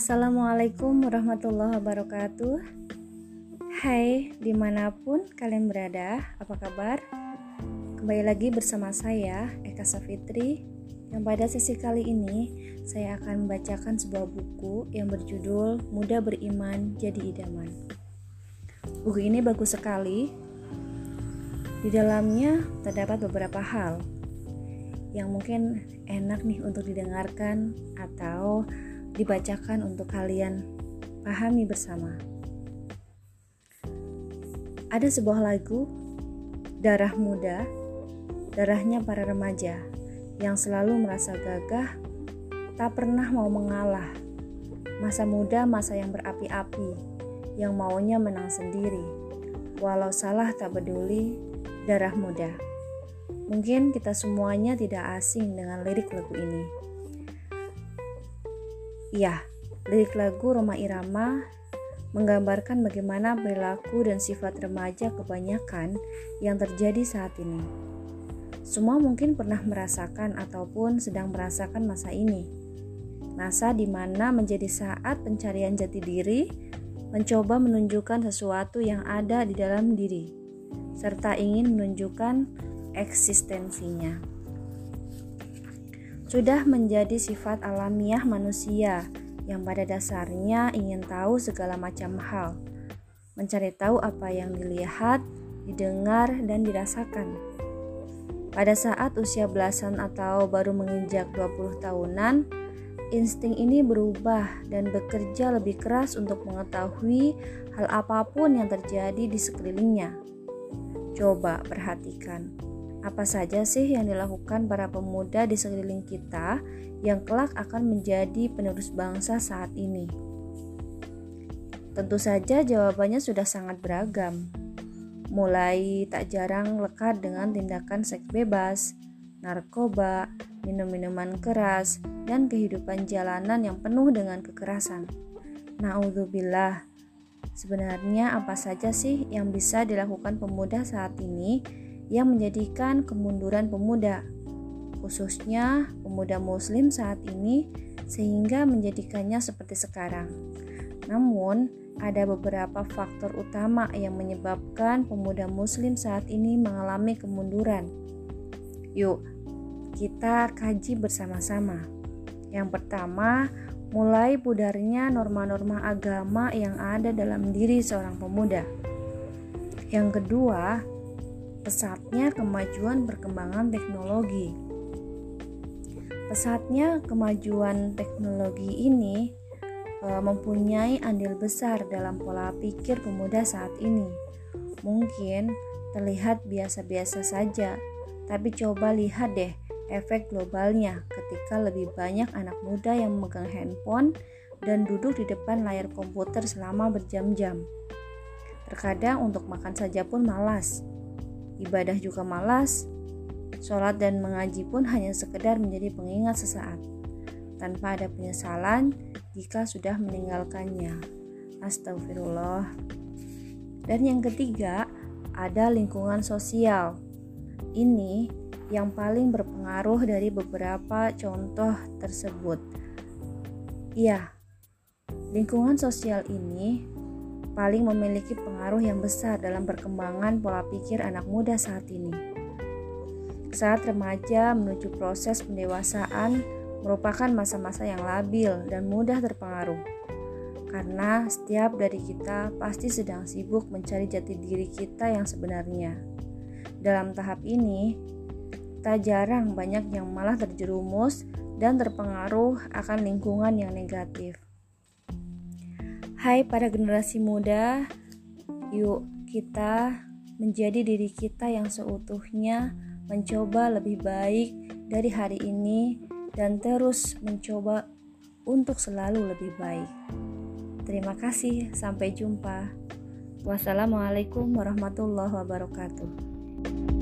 Assalamualaikum warahmatullahi wabarakatuh. Hai, di mana pun kalian berada, apa kabar? Kembali lagi bersama saya, Eka Safitri Yang pada sesi kali ini, saya akan membacakan sebuah buku yang berjudul Muda Beriman Jadi Idaman. Buku ini bagus sekali. Di dalamnya terdapat beberapa hal yang mungkin enak nih untuk didengarkan atau dibacakan untuk kalian pahami bersama. Ada sebuah lagu Darah Muda, darahnya para remaja yang selalu merasa gagah, tak pernah mau mengalah. Masa muda masa yang berapi-api, yang maunya menang sendiri. Walau salah tak peduli, darah muda. Mungkin kita semuanya tidak asing dengan lirik lagu ini. Iya, lirik lagu Roma Irama menggambarkan bagaimana perilaku dan sifat remaja kebanyakan yang terjadi saat ini. Semua mungkin pernah merasakan ataupun sedang merasakan masa ini. Masa di mana menjadi saat pencarian jati diri, mencoba menunjukkan sesuatu yang ada di dalam diri, serta ingin menunjukkan eksistensinya. Sudah menjadi sifat alamiah manusia yang pada dasarnya ingin tahu segala macam hal, mencari tahu apa yang dilihat, didengar, dan dirasakan. Pada saat usia belasan atau baru menginjak 20 tahunan, insting ini berubah dan bekerja lebih keras untuk mengetahui hal apa pun yang terjadi di sekelilingnya. Coba perhatikan apa saja sih yang dilakukan para pemuda di sekeliling kita yang kelak akan menjadi penerus bangsa saat ini? Tentu saja jawabannya sudah sangat beragam. Mulai tak jarang lekat dengan tindakan seks bebas, narkoba, minum-minuman keras, dan kehidupan jalanan yang penuh dengan kekerasan. Naudzubillah. Sebenarnya apa saja sih yang bisa dilakukan pemuda saat ini yang menjadikan kemunduran pemuda, khususnya pemuda Muslim saat ini, sehingga menjadikannya seperti sekarang. Namun, ada beberapa faktor utama yang menyebabkan pemuda Muslim saat ini mengalami kemunduran. Yuk, kita kaji bersama-sama. Yang pertama, mulai pudarnya norma-norma agama yang ada dalam diri seorang pemuda. Yang kedua, pesatnya kemajuan perkembangan teknologi. Pesatnya kemajuan teknologi ini e, mempunyai andil besar dalam pola pikir pemuda saat ini. Mungkin terlihat biasa-biasa saja, tapi coba lihat deh efek globalnya ketika lebih banyak anak muda yang memegang handphone dan duduk di depan layar komputer selama berjam-jam. Terkadang untuk makan saja pun malas, ibadah juga malas, sholat dan mengaji pun hanya sekedar menjadi pengingat sesaat, tanpa ada penyesalan jika sudah meninggalkannya. Astagfirullah. Dan yang ketiga, ada lingkungan sosial. Ini yang paling berpengaruh dari beberapa contoh tersebut. Iya, lingkungan sosial ini paling memiliki pengaruh yang besar dalam perkembangan pola pikir anak muda saat ini. Saat remaja menuju proses pendewasaan merupakan masa-masa yang labil dan mudah terpengaruh. Karena setiap dari kita pasti sedang sibuk mencari jati diri kita yang sebenarnya. Dalam tahap ini, tak jarang banyak yang malah terjerumus dan terpengaruh akan lingkungan yang negatif. Hai para generasi muda, yuk kita menjadi diri kita yang seutuhnya, mencoba lebih baik dari hari ini dan terus mencoba untuk selalu lebih baik. Terima kasih, sampai jumpa. Wassalamualaikum warahmatullahi wabarakatuh.